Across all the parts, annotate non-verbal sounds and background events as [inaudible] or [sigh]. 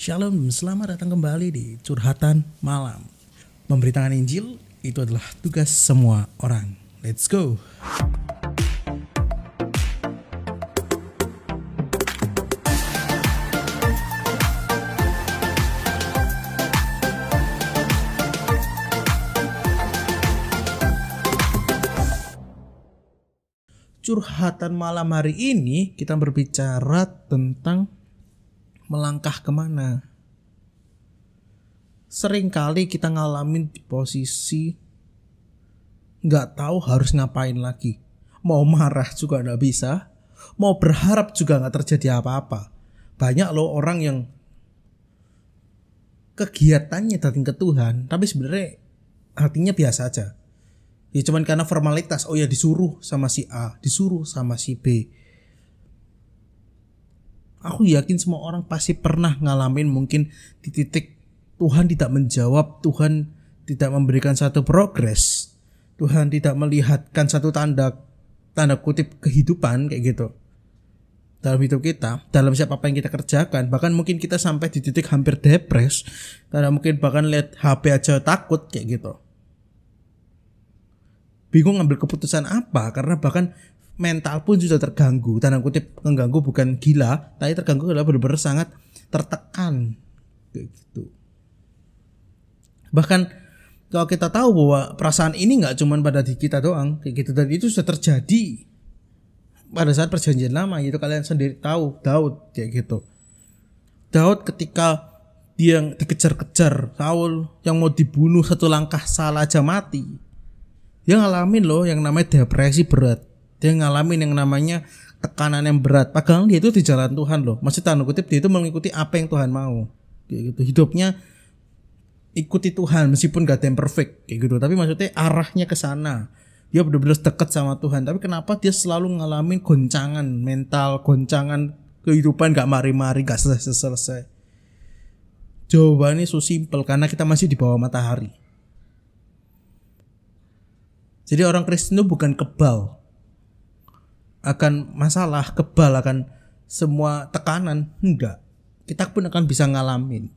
Shalom, selamat datang kembali di Curhatan Malam. Memberitakan Injil itu adalah tugas semua orang. Let's go. Curhatan malam hari ini kita berbicara tentang melangkah ke mana. Seringkali kita ngalamin di posisi nggak tahu harus ngapain lagi. Mau marah juga nggak bisa, mau berharap juga nggak terjadi apa-apa. Banyak loh orang yang kegiatannya datang ke Tuhan, tapi sebenarnya hatinya biasa aja. Ya cuman karena formalitas, oh ya disuruh sama si A, disuruh sama si B aku yakin semua orang pasti pernah ngalamin mungkin di titik Tuhan tidak menjawab, Tuhan tidak memberikan satu progres, Tuhan tidak melihatkan satu tanda tanda kutip kehidupan kayak gitu dalam hidup kita, dalam siapa apa yang kita kerjakan, bahkan mungkin kita sampai di titik hampir depres, karena mungkin bahkan lihat HP aja takut kayak gitu. Bingung ngambil keputusan apa karena bahkan mental pun sudah terganggu. Tanda kutip mengganggu bukan gila tapi terganggu adalah benar-benar sangat tertekan. Kayak gitu. Bahkan kalau kita tahu bahwa perasaan ini nggak cuma pada di kita doang kayak gitu. Dan itu sudah terjadi pada saat perjanjian lama itu kalian sendiri tahu Daud kayak gitu. Daud ketika dia dikejar-kejar Saul yang mau dibunuh satu langkah salah aja mati. Dia ngalamin loh yang namanya depresi berat dia ngalamin yang namanya tekanan yang berat. Padahal dia itu di jalan Tuhan loh. Masih tanda kutip dia itu mengikuti apa yang Tuhan mau. Kayak gitu. Hidupnya ikuti Tuhan meskipun gak ada yang perfect. Kayak gitu. Tapi maksudnya arahnya ke sana. Dia benar-benar dekat sama Tuhan. Tapi kenapa dia selalu ngalamin goncangan mental goncangan kehidupan gak mari-mari gak selesai-selesai? Jawabannya so simple karena kita masih di bawah matahari. Jadi orang Kristen itu bukan kebal akan masalah, kebal akan semua tekanan, enggak. Kita pun akan bisa ngalamin.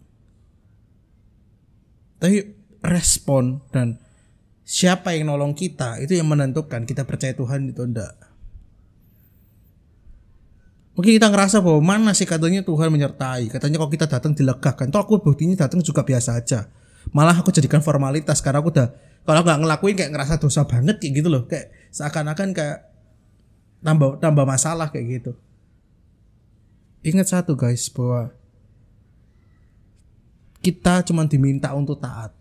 Tapi respon dan siapa yang nolong kita itu yang menentukan kita percaya Tuhan itu enggak. Mungkin kita ngerasa bahwa mana sih katanya Tuhan menyertai. Katanya kalau kita datang dilegakan. Toh aku buktinya datang juga biasa aja. Malah aku jadikan formalitas karena aku udah kalau nggak ngelakuin kayak ngerasa dosa banget kayak gitu loh. Kayak seakan-akan kayak tambah tambah masalah kayak gitu. Ingat satu guys bahwa kita cuma diminta untuk taat.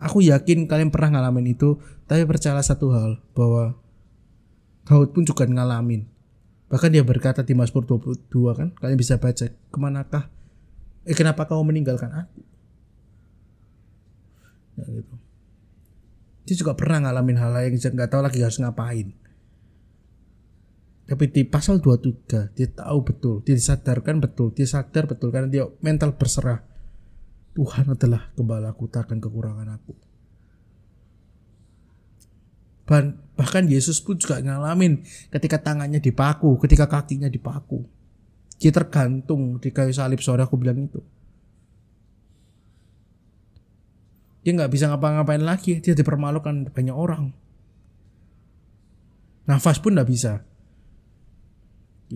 Aku yakin kalian pernah ngalamin itu, tapi percaya satu hal bahwa Daud pun juga ngalamin. Bahkan dia berkata di Mazmur 22 kan, kalian bisa baca, ke manakah, eh kenapa kau meninggalkan aku? Ya gitu. Dia juga pernah ngalamin hal yang nggak tahu lagi harus ngapain. Tapi di pasal 23 dia tahu betul, dia disadarkan betul, dia sadar betul karena dia mental berserah. Tuhan adalah gembalaku, takkan kekurangan aku. Bahkan Yesus pun juga ngalamin ketika tangannya dipaku, ketika kakinya dipaku. Dia tergantung di kayu salib sore aku bilang itu. Dia nggak bisa ngapa-ngapain lagi, dia dipermalukan banyak orang. Nafas pun nggak bisa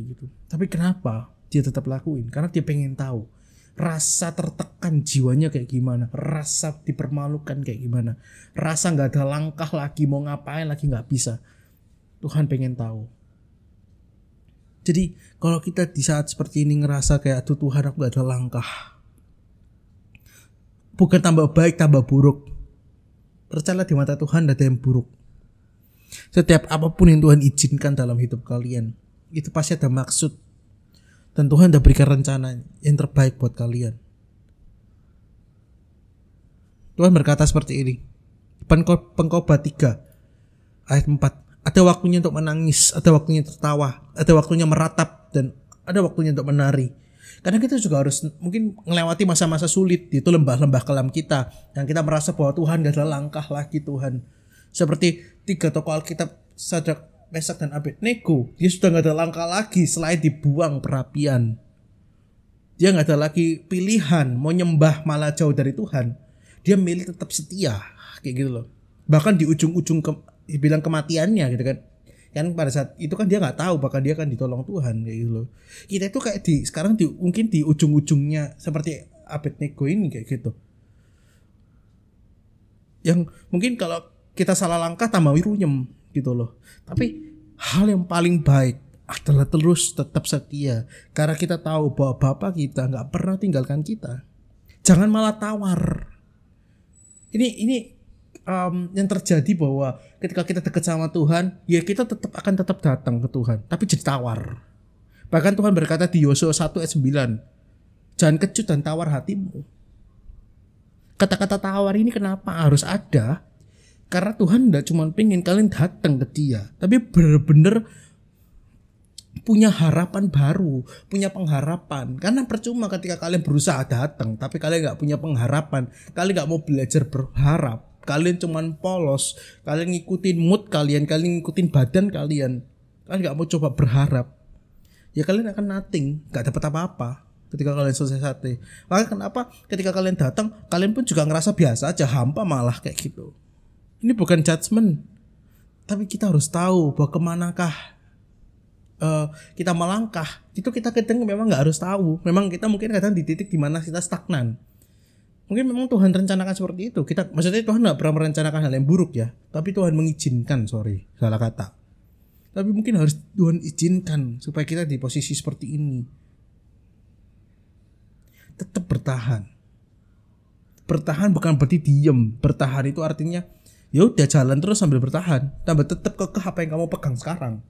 gitu. Tapi kenapa dia tetap lakuin? Karena dia pengen tahu rasa tertekan jiwanya kayak gimana, rasa dipermalukan kayak gimana, rasa nggak ada langkah lagi mau ngapain lagi nggak bisa. Tuhan pengen tahu. Jadi kalau kita di saat seperti ini ngerasa kayak tuh Tuhan aku gak ada langkah. Bukan tambah baik tambah buruk. Percayalah di mata Tuhan ada yang buruk. Setiap apa pun yang Tuhan izinkan dalam hidup kalian, itu pasti ada maksud dan Tuhan udah berikan rencana yang terbaik buat kalian. Tuhan berkata seperti ini. Pengkhotbah 3 ayat 4. Ada waktunya untuk menangis, ada waktunya tertawa, ada waktunya meratap dan ada waktunya untuk menari. Karena kita juga harus mungkin melewati masa-masa sulit itu lembah-lembah kelam kita yang kita merasa bahwa Tuhan gak ada langkah lagi Tuhan. Seperti tiga tokoh Alkitab Sadrak Mesak dan Abednego, dia sudah nggak ada langkah lagi selain dibuang perapian. dia nggak ada lagi pilihan mau nyembah malah jauh dari Tuhan. Dia milih tetap setia kayak gitu loh. Bahkan di ujung-ujung ke, dibilang kematiannya gitu kan. Kan pada saat itu kan dia nggak tahu bahkan dia kan ditolong Tuhan kayak gitu loh. Kita itu kayak di sekarang di mungkin di ujung-ujungnya seperti Abednego ini kayak gitu. Yang mungkin kalau kita salah langkah tambah wirunyem gitu loh. Tapi hal yang paling baik adalah terus tetap setia. Karena kita tahu bahwa bapak kita nggak pernah tinggalkan kita. Jangan malah tawar. Ini ini um, yang terjadi bahwa ketika kita dekat sama Tuhan ya kita tetap akan tetap datang ke Tuhan tapi jadi tawar. Bahkan Tuhan berkata di Yosua 1 ayat 9 jangan kecut dan tawar hatimu. Kata-kata tawar ini kenapa harus ada karena Tuhan tidak cuma pengen kalian datang ke dia tapi benar-benar punya harapan baru, punya pengharapan. Karena percuma ketika kalian berusaha datang, tapi kalian nggak punya pengharapan, kalian nggak mau belajar berharap, kalian cuman polos, kalian ngikutin mood kalian, kalian ngikutin badan kalian, kalian nggak mau coba berharap, ya kalian akan nothing, nggak dapat apa-apa ketika kalian selesai sate. Maka kenapa ketika kalian datang, kalian pun juga ngerasa biasa aja, hampa malah kayak gitu. Ini bukan judgement, tapi kita harus tahu bahwa ke manakah uh, kita melangkah. Itu kita kadang memang nggak harus tahu. Memang kita mungkin kadang di titik di mana kita stagnan. Mungkin memang Tuhan rencanakan seperti itu. Kita maksudnya Tuhan nggak pernah merencanakan hal yang buruk ya. Tapi Tuhan mengizinkan sorry. Salah kata. Tapi mungkin harus Tuhan izinkan supaya kita di posisi seperti ini. Tetap bertahan. Bertahan bukan berarti diem. Bertahan itu artinya ya udah jalan terus sambil bertahan. Tambah tetap kekeh apa yang kamu pegang sekarang.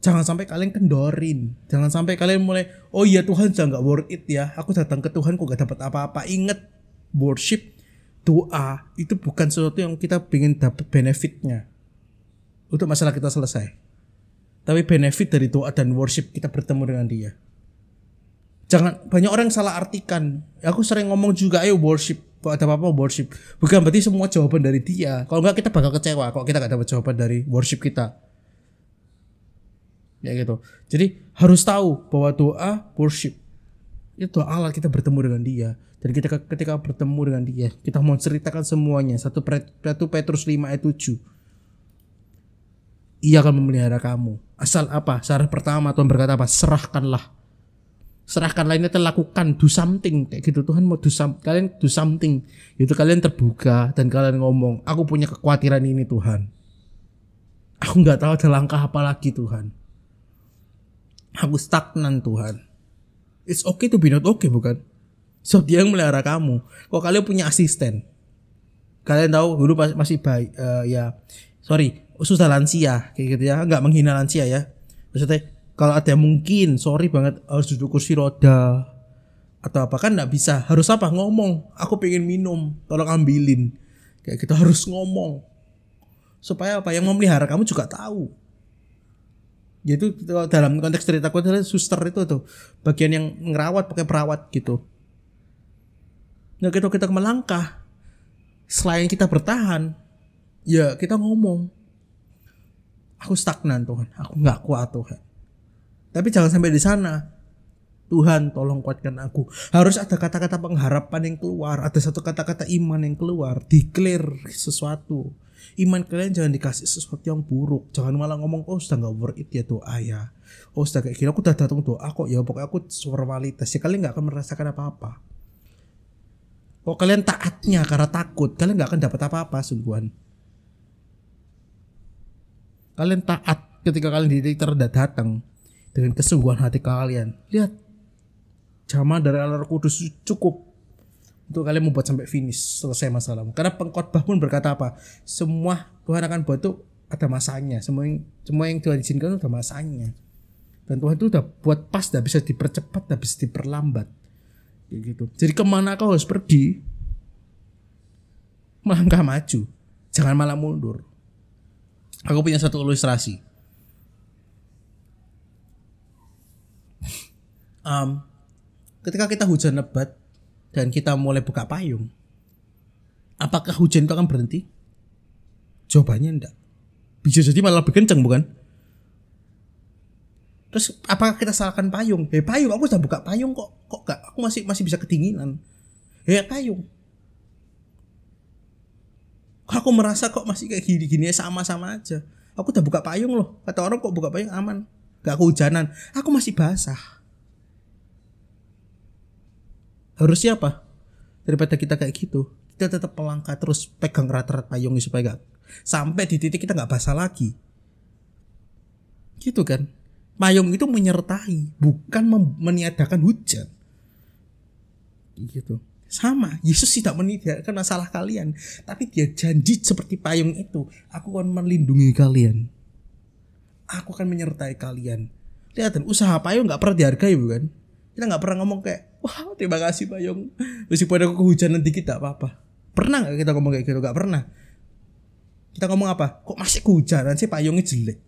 Jangan sampai kalian kendorin. Jangan sampai kalian mulai oh iya Tuhan jangan nggak worth it ya. Aku datang ke Tuhan kok gak dapat apa-apa. Inget worship doa itu bukan sesuatu yang kita ingin dapat benefitnya. Untuk masalah kita selesai. Tapi benefit dari doa dan worship kita bertemu dengan dia. Jangan banyak orang salah artikan. Aku sering ngomong juga ayo worship ada apa-apa worship? Bukan berarti semua jawaban dari dia. Kalau enggak kita bakal kecewa kalau kita gak dapat jawaban dari worship kita. Ya gitu. Jadi harus tahu bahwa doa worship itu Allah kita bertemu dengan dia. Dan kita ketika bertemu dengan dia kita mau ceritakan semuanya. Satu satu Petrus 5 ayat 7 ia akan memelihara kamu. Asal apa? Syarat pertama Tuhan berkata apa? Serahkanlah serahkanlah ini lakukan do something kayak gitu Tuhan mau do some, kalian do something itu kalian terbuka dan kalian ngomong aku punya kekhawatiran ini Tuhan aku nggak tahu ada langkah apa lagi Tuhan Aku stagnan Tuhan. It's okay to be not okay bukan? So dia yang melihara kamu. Kok kalian punya asisten? Kalian tahu dulu masih baik uh, ya. Sorry, susah lansia kayak gitu ya. Enggak menghina lansia ya. Maksudnya kalau ada yang mungkin sorry banget harus duduk kursi roda. Atau apa kan nggak bisa. Harus apa? Ngomong. Aku pengen minum. Tolong ambilin. Kayak kita gitu, harus ngomong. Supaya apa? Yang memelihara kamu juga tahu. Yaitu dalam konteks ceritaku adalah suster itu tuh. Bagian yang ngerawat pakai perawat gitu. Nah kita kita melangkah selain kita bertahan ya kita ngomong. Aku stagnan Tuhan. Aku nggak kuat Tuhan tapi jangan sampai di sana. Tuhan tolong kuatkan aku. Harus ada kata-kata pengharapan yang keluar ada satu kata-kata iman yang keluar declare sesuatu. Iman kalian jangan dikasih sesuatu yang buruk. Jangan malah ngomong oh sudah nggak worth it ya doa ya. Oh sudah kayak gini aku udah datang doa kok ya. Pokoknya aku formalitas ya. Kalian nggak akan merasakan apa-apa. Kok kalian taatnya karena takut? Kalian nggak akan dapat apa-apa sungguhan. Kalian taat ketika kalian di titik terendah datang dengan kesungguhan hati kalian lihat jamaah dari Allah Kudus cukup untuk kalian membuat sampai finish selesai masalahmu. Karena pengkhotbah pun berkata apa? Semua Tuhan akan buat itu ada masanya. Semua yang semua yang Tuhan izinkan itu ada masanya. Dan Tuhan itu udah buat pas, udah bisa dipercepat, udah bisa diperlambat. Kayak gitu. Jadi ke mana kau harus pergi? Melangkah maju. Jangan malah mundur. Aku punya satu ilustrasi. Um, ketika kita hujan lebat, dan kita mulai buka payung, apakah hujan itu akan berhenti? Jawabannya enggak. Bisa jadi malah lebih kencang bukan? Terus apakah kita salahkan payung? Eh payung, aku sudah buka payung kok, kok gak? Aku masih masih bisa kedinginan. Ya payung. Kok aku merasa kok masih kayak gini-gini sama-sama aja. Aku udah buka payung loh. Kata orang kok buka payung aman. Gak kehujanan. Aku masih basah. Harusnya apa? Daripada kita kayak gitu, kita tetap melangkah terus pegang rat-rat payungnya supaya gak sampai di titik kita nggak basah lagi. Gitu kan? Payung itu menyertai, bukan meniadakan hujan. Gitu. Sama, Yesus tidak meniadakan masalah kalian, tapi dia janji seperti payung itu, aku akan melindungi kalian. Aku akan menyertai kalian. Lihat, usaha payung nggak pernah dihargai bukan? Kita nggak pernah ngomong kayak, wah terima kasih payung. Meskipun ada kehujanan dikit tak apa-apa. Pernah nggak kita ngomong kayak gitu? Gak pernah. Kita ngomong apa? Kok masih kehujanan sih payungnya jelek?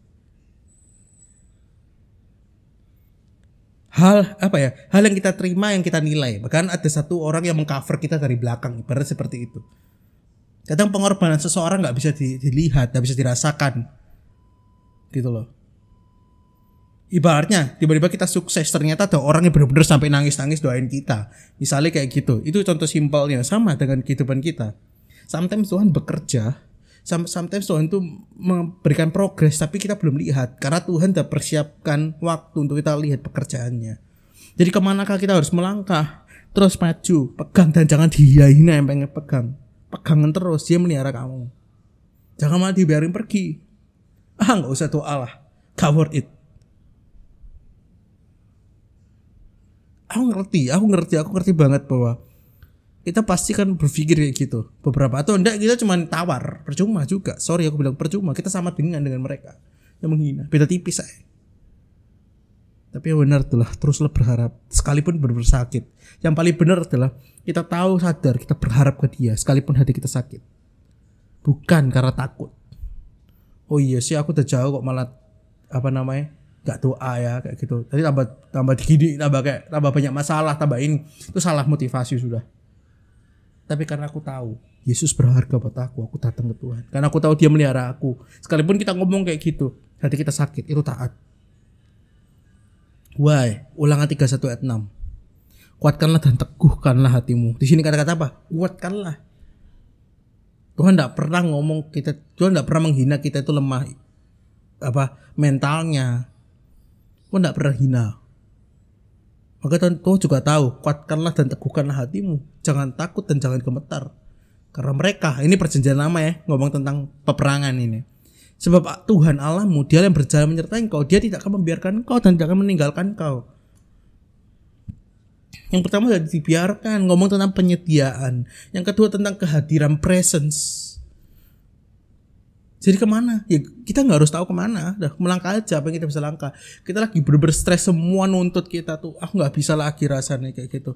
hal apa ya hal yang kita terima yang kita nilai bahkan ada satu orang yang mengcover kita dari belakang ibarat seperti itu kadang pengorbanan seseorang nggak bisa dilihat nggak bisa dirasakan gitu loh ibaratnya tiba-tiba kita sukses ternyata ada orang yang benar-benar sampai nangis-nangis doain kita. Misalnya kayak gitu. Itu contoh simpelnya. Sama dengan kehidupan kita. Sometimes Tuhan bekerja. Sometimes Tuhan tuh memberikan progres tapi kita belum lihat. Karena Tuhan sudah persiapkan waktu untuk kita lihat pekerjaannya. Jadi ke manakah kita harus melangkah? Terus maju pegang dan jangan dihiain yang pengen pegang. Pegangan terus dia melihara kamu. Jangan malah dibiarin pergi. Ah nggak usah doa lah. Cover it aku ngerti aku ngerti aku ngerti banget bahwa kita pasti kan berpikir kayak gitu. Beberapa atau enggak kita cuma tawar percuma juga. Sorry aku bilang percuma kita sama dengan dengan mereka. Yang menghina beda tipis saya tapi yang benar adalah teruslah berharap sekalipun benar sakit. Yang paling benar adalah kita tahu sadar kita berharap ke dia sekalipun hati kita sakit. Bukan karena takut. Oh iya sih aku udah jauh kok malah apa namanya gak doa ya kayak gitu tadi tambah tambah gini tambah kayak tambah banyak masalah tambah ini itu salah motivasi sudah tapi karena aku tahu Yesus berharga buat aku, aku datang ke Tuhan. Karena aku tahu dia melihara aku. Sekalipun kita ngomong kayak gitu, hati kita sakit, itu taat. Why? Ulangan 31 ayat 6. Kuatkanlah dan teguhkanlah hatimu. Di sini kata-kata apa? Kuatkanlah. Tuhan tidak pernah ngomong kita, Tuhan tidak pernah menghina kita itu lemah apa mentalnya. Tuhan tidak pernah hina. Maka Tuhan juga tahu, kuatkanlah dan teguhkanlah hatimu. Jangan takut dan jangan gemetar. Karena mereka, ini perjanjian lama ya, ngomong tentang peperangan ini. Sebab Tuhan Allahmu, dia yang berjalan menyertai engkau, dia tidak akan membiarkan engkau dan tidak akan meninggalkan engkau. Yang pertama sudah dibiarkan, ngomong tentang penyediaan. Yang kedua tentang kehadiran presence jadi ke mana? Ya kita nggak harus tahu ke mana. Udah melangkah aja apa yang kita bisa langkah. Kita lagi bener stres semua nuntut kita tuh. Aku nggak bisa lagi rasanya kayak gitu.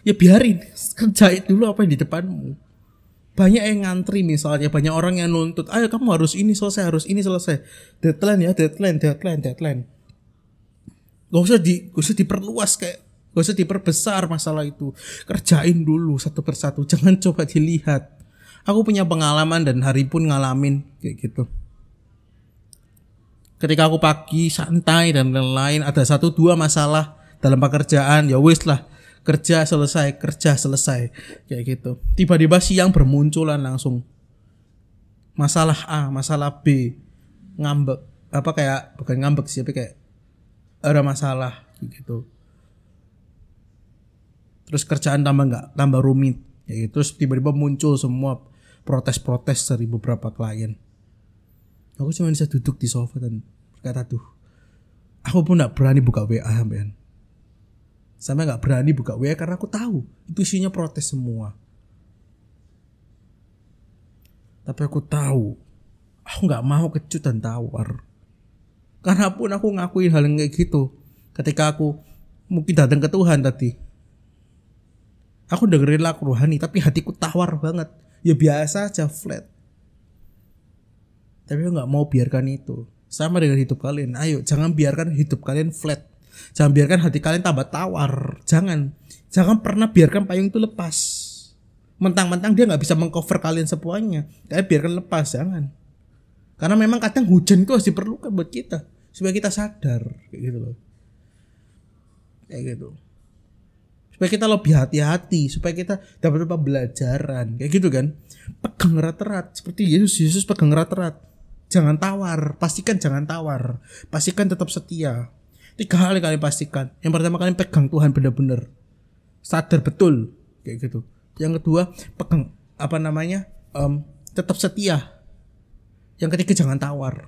Ya biarin kerjain dulu apa yang di depanmu. Banyak yang ngantri misalnya, banyak orang yang nuntut. Ayo kamu harus ini selesai, harus ini selesai. Deadline ya, deadline, deadline, deadline. Gak usah di, gak usah diperluas kayak Gak usah diperbesar masalah itu. Kerjain dulu satu persatu. Jangan [laughs] coba dilihat aku punya pengalaman dan hari pun ngalamin kayak gitu. Ketika aku pagi santai dan lain-lain ada satu dua masalah dalam pekerjaan ya wis lah kerja selesai kerja selesai kayak gitu. Tiba-tiba siang bermunculan langsung. Masalah A masalah B ngambek apa kayak bukan ngambek sih tapi kayak ada masalah gitu. Terus kerjaan tambah nggak tambah rumit ya terus tiba-tiba muncul semua protes-protes dari beberapa klien. Aku cuma bisa duduk di sofa dan berkata tuh, aku pun gak berani buka WA sampean. Sampai gak berani buka WA karena aku tahu itu isinya protes semua. Tapi aku tahu, aku gak mau kecut dan tawar. Karena pun aku ngakuin hal yang kayak gitu. Ketika aku mungkin datang ke Tuhan tadi, aku dengerin lagu rohani tapi hatiku tawar banget ya biasa aja flat. Tapi nggak mau biarkan itu. Sama dengan hidup kalian. Ayo jangan biarkan hidup kalian flat. Jangan biarkan hati kalian tambah tawar. Jangan. Jangan pernah biarkan payung itu lepas. Mentang-mentang dia nggak bisa mengcover kalian semuanya. Tapi biarkan lepas jangan. Karena memang kadang hujan itu harus diperlukan buat kita. Supaya kita sadar kayak gitu loh. Kayak gitu supaya kita lebih hati-hati supaya kita dapat pembelajaran. Kayak gitu kan? Pegang erat-erat. Seperti Yesus Yesus pegang erat-erat. Jangan tawar. Pastikan jangan tawar. Pastikan tetap setia. Tiga hal kalian pastikan. Yang pertama kalian pegang Tuhan benar-benar. Sadar betul. Kayak gitu. Yang kedua pegang apa namanya um, tetap setia. Yang ketiga jangan tawar.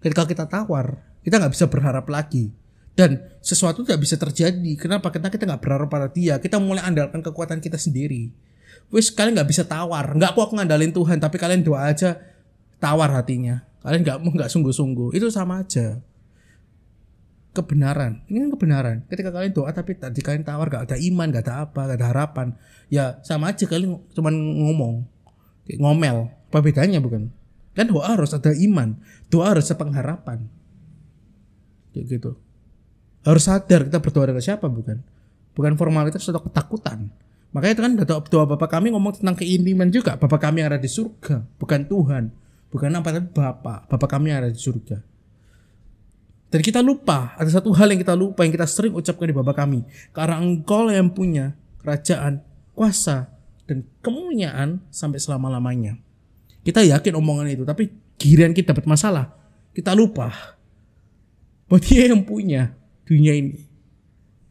Ketika kita tawar kita nggak bisa berharap lagi dan sesuatu tidak bisa terjadi. Kenapa? Kita kita nggak berharap pada dia. Kita mulai andalkan kekuatan kita sendiri. Wis kalian nggak bisa tawar. Nggak aku ngandalin Tuhan tapi kalian doa aja tawar hatinya. Kalian nggak mau nggak sungguh-sungguh. Itu sama aja. Kebenaran. Ini kan kebenaran. Ketika kalian doa tapi tadi kalian tawar gak ada iman gak ada apa gak ada harapan. Ya sama aja kalian cuma ngomong. Ngomel. Apa bedanya bukan? Kan doa harus ada iman. Doa harus ada pengharapan. Kayak gitu harus sadar kita berdoa dengan siapa bukan? Bukan formalitas atau ketakutan. Makanya itu kan doa, bapak kami ngomong tentang keintiman juga. Bapak kami yang ada di surga bukan Tuhan. Bukan apa tapi bapak. Bapak kami yang ada di surga. Dan kita lupa ada satu hal yang kita lupa yang kita sering ucapkan di bapak kami. Karena engkau yang punya kerajaan kuasa dan kemuliaan sampai selama lamanya kita yakin omongan itu tapi giliran kita dapat masalah kita lupa. Bahwa dia yang punya dunia ini.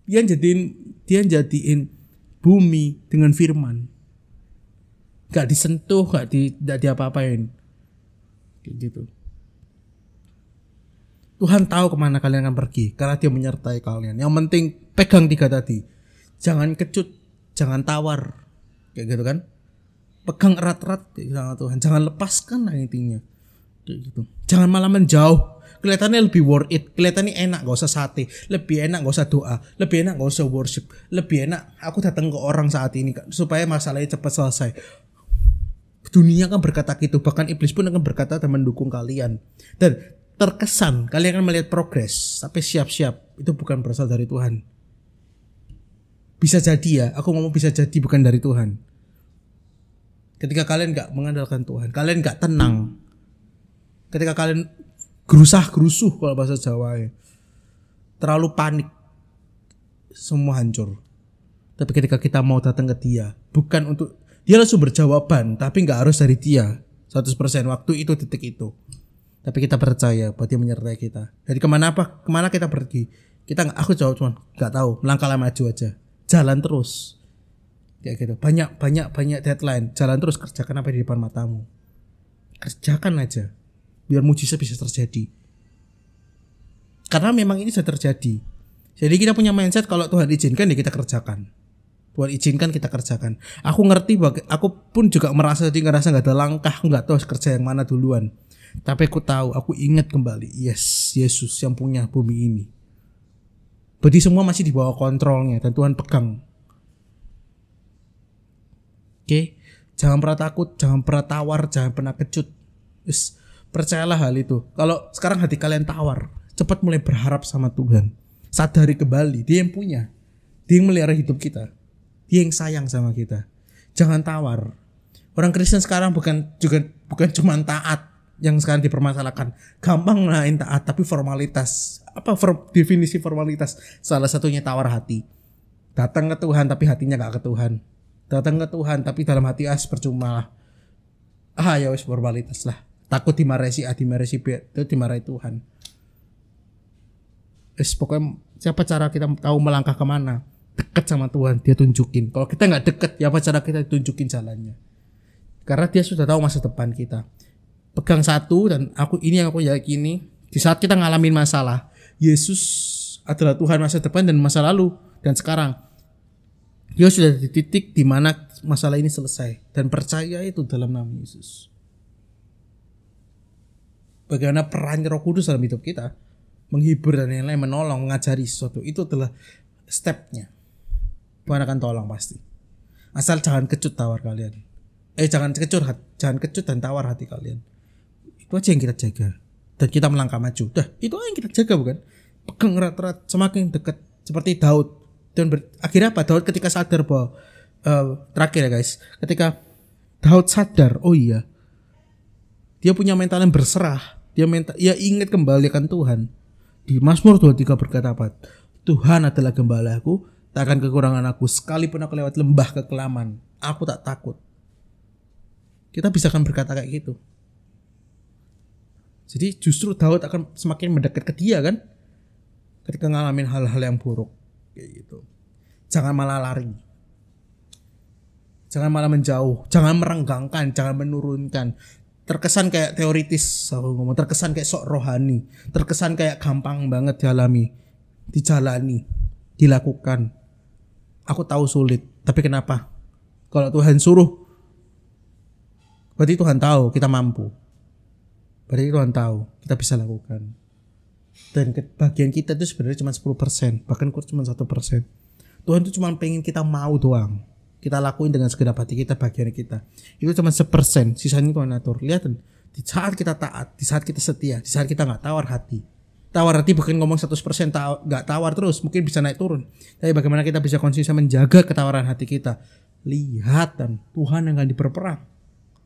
Dia jadiin dia jadiin bumi dengan firman. Gak disentuh, gak di gak diapa-apain. Gitu. Tuhan tahu ke mana kalian akan pergi karena dia menyertai kalian. Yang penting pegang tiga tadi. Jangan kecut, jangan tawar. Kayak gitu kan. Pegang erat-erat sama Tuhan. Jangan lepaskan intinya. Kayak gitu. Jangan malah menjauh kelihatannya lebih worth it. Kelihatannya enak gak usah sate. Lebih enak gak usah doa. Lebih enak gak usah worship. Lebih enak aku datang ke orang saat ini supaya masalahnya cepat selesai. Dunia kan berkata gitu. Bahkan iblis pun akan berkata dan mendukung kalian. Dan terkesan kalian akan melihat progres. Tapi siap-siap itu bukan berasal dari Tuhan. Bisa jadi ya aku ngomong bisa jadi bukan dari Tuhan. Ketika kalian nggak mengandalkan Tuhan kalian nggak tenang. Ketika kalian gerusah gerusuh kalau bahasa Jawa ya. Terlalu panik. Semua hancur. Tapi ketika kita mau datang ke dia, bukan untuk dia langsung berjawaban, tapi nggak harus dari dia 100% waktu itu detik itu. Tapi kita percaya bahwa dia menyertai kita. Jadi ke mana apa? Ke mana kita pergi? Kita nggak, aku jawab cuma nggak tahu. Melangkah maju aja. Jalan terus. Kayak gitu. Banyak banyak banyak deadline. Jalan terus kerjakan apa di depan matamu. Kerjakan aja biar mujizat bisa terjadi. Karena memang ini sudah terjadi. Jadi kita punya mindset kalau Tuhan izinkan ya kita kerjakan. Tuhan izinkan kita kerjakan. Aku ngerti aku pun juga merasa jadi ngerasa nggak ada langkah nggak tahu kerja yang mana duluan. Tapi aku tahu aku ingat kembali yes Yesus yang punya bumi ini. Berarti semua masih di bawah kontrolnya dan Tuhan pegang. Oke? Jangan pernah takut jangan pernah tawar jangan pernah kecut yes Percayalah hal itu. Kalau sekarang hati kalian tawar, cepat mulai berharap sama Tuhan. Sadari kembali, dia yang punya. Dia yang melihara hidup kita. Dia yang sayang sama kita. Jangan tawar. Orang Kristen sekarang bukan juga bukan cuma taat yang sekarang dipermasalahkan. Gampang lain taat tapi formalitas. Apa for, definisi formalitas? Salah satunya tawar hati. Datang ke Tuhan tapi hatinya gak ke Tuhan. Datang ke Tuhan tapi dalam hati as percuma lah. Ah ya wis formalitas lah takut dimarahi si A dimarahi si B itu dimarahi Tuhan. Es pokoknya siapa cara kita tahu melangkah ke mana? Dekat sama Tuhan dia tunjukin. Kalau kita nggak deket ya apa cara kita tunjukin jalannya? Karena dia sudah tahu masa depan kita. Pegang satu dan aku ini yang aku yakini di saat kita ngalamin masalah Yesus adalah Tuhan masa depan dan masa lalu. Dan sekarang dia sudah di titik di mana masalah ini selesai. Dan percaya itu dalam nama Yesus bagaimana peran Roh Kudus dalam hidup kita menghibur dan lain-lain menolong mengajari sesuatu itu adalah stepnya. Tuhan akan tolong pasti. Asal jangan kecut tawar kalian. Eh jangan kecut jangan kecut dan tawar hati kalian. Itu aja yang kita jaga. Dan kita melangkah maju. Dah itu aja yang kita jaga bukan? Pegang erat-erat semakin dekat. Seperti Daud. Dan akhirnya apa? Daud ketika sadar bahwa uh, terakhir ya guys. Ketika Daud sadar oh iya dia punya mental yang berserah Dia minta ya ingat kembalikan Tuhan. Di Mazmur 23 berkata apa? Tuhan adalah gembalaku, tak akan kekurangan aku sekalipun aku lewat lembah kekelaman, aku tak takut. Kita bisa kan berkata kayak gitu. Jadi justru Daud akan semakin mendekat ke dia kan ketika ngalamin hal-hal yang buruk kayak gitu. Jangan malah lari. Jangan malah menjauh, jangan merenggangkan, jangan menurunkan. Terkesan kayak teoritis, aku ngomong terkesan kayak sok rohani, terkesan kayak gampang banget dialami, dijalani, dilakukan. Aku tahu sulit, tapi kenapa? Kalau Tuhan suruh, berarti Tuhan tahu kita mampu. Berarti Tuhan tahu kita bisa lakukan. Dan bagian kita itu sebenarnya cuma 10%, bahkan kurang cuma satu persen. Tuhan itu cuma pengen kita mau doang. Kita lakuin dengan segenap hati kita bagian kita. Itu cuma sepersen, sisanya Tuhan atur. Lihat di saat kita taat, di saat kita setia, di saat kita nggak tawar hati. Tawar hati bukan ngomong 100% taw nggak tawar terus, mungkin bisa naik turun. Tapi bagaimana kita bisa konsisten menjaga ketawaran hati kita? Lihat dan Tuhan yang akan diperperang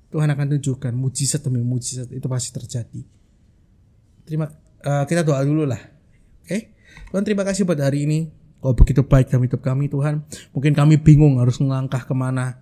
Tuhan akan tunjukkan mujizat demi mujizat itu pasti terjadi. Terima uh, kita doa dulu lah. Oke. Okay? Tuhan terima kasih buat hari ini. Kau begitu baik dalam hidup kami Tuhan. Mungkin kami bingung harus melangkah ke mana.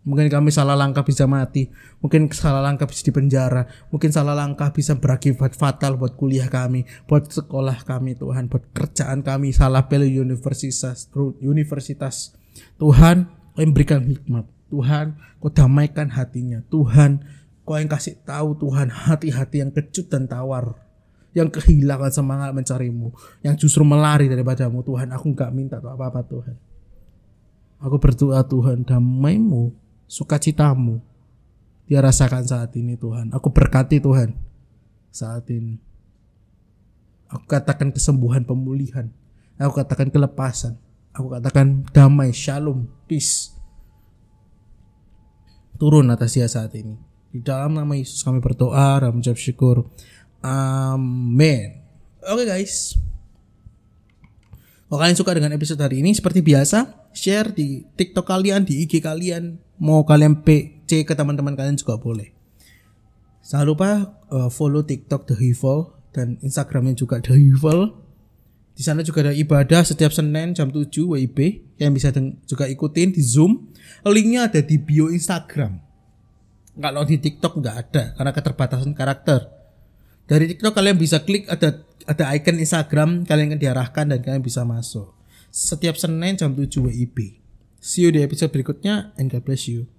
Mungkin kami salah langkah bisa mati. Mungkin salah langkah bisa di penjara. Mungkin salah langkah bisa berakibat fatal buat kuliah kami. Buat sekolah kami Tuhan. Buat kerjaan kami. Salah pilih universitas. Universitas. Tuhan, kau berikan hikmat Tuhan, kau damaikan hatinya. Tuhan, kau yang kasih tahu Tuhan hati-hati yang kecut dan tawar. Yang kehilangan semangat mencarimu. Yang justru melari daripadamu. Tuhan, aku nggak minta apa-apa Tuhan. Aku berdoa Tuhan, damaimu, sukacitamu. Dia rasakan saat ini Tuhan. Aku berkati Tuhan saat ini. Aku katakan kesembuhan, pemulihan. Aku katakan kelepasan. Aku katakan damai, shalom, peace turun atas dia saat ini. Di dalam nama Yesus kami berdoa dan mengucap syukur. Amin. Oke okay, guys. Kalau kalian suka dengan episode hari ini seperti biasa, share di TikTok kalian, di IG kalian, mau kalian PC ke teman-teman kalian juga boleh. Jangan lupa uh, follow TikTok The Evil dan Instagramnya juga The Evil. Di sana juga ada ibadah setiap Senin jam 7 WIB yang bisa juga ikutin di Zoom. Linknya ada di bio Instagram. Kalau di TikTok nggak ada karena keterbatasan karakter. Dari TikTok kalian bisa klik ada ada icon Instagram kalian akan diarahkan dan kalian bisa masuk. Setiap Senin jam 7 WIB. See you di episode berikutnya and God bless you.